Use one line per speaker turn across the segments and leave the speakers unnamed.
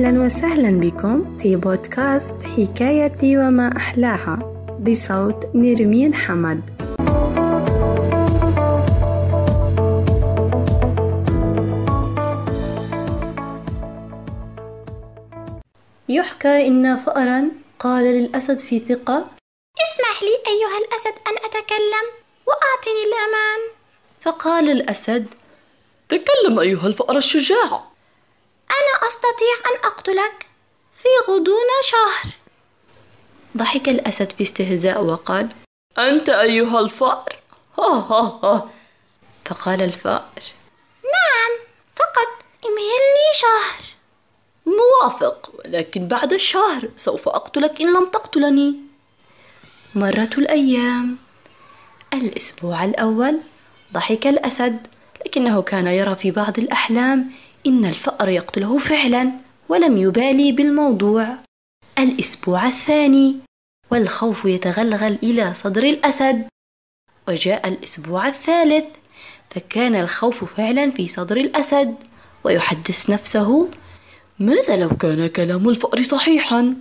أهلا وسهلا بكم في بودكاست حكايتي وما أحلاها بصوت نرمين حمد. يحكى إن فأرا قال للأسد في ثقة
اسمح لي أيها الأسد أن أتكلم وأعطني الأمان.
فقال الأسد
تكلم أيها الفأر الشجاع.
أستطيع أن أقتلك في غضون شهر.
ضحك الأسد باستهزاء وقال
أنت أيها الفأر. ها ها ها.
فقال الفأر
نعم فقط امهلني شهر.
موافق ولكن بعد الشهر سوف أقتلك إن لم تقتلني.
مرت الأيام. الأسبوع الأول ضحك الأسد لكنه كان يرى في بعض الأحلام إن الفأر يقتله فعلا ولم يبالي بالموضوع. الأسبوع الثاني والخوف يتغلغل إلى صدر الأسد. وجاء الأسبوع الثالث فكان الخوف فعلا في صدر الأسد ويحدث نفسه
ماذا لو كان كلام الفأر صحيحا؟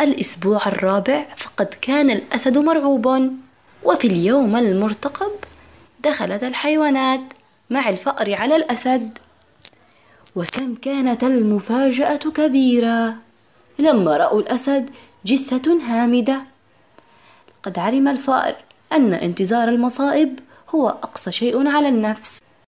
الأسبوع الرابع فقد كان الأسد مرعوبا. وفي اليوم المرتقب دخلت الحيوانات مع الفأر على الأسد. وكم كانت المفاجأة كبيرة. لما رأوا الأسد جثة هامدة. قد علم الفأر أن انتظار المصائب هو أقصى شيء على النفس.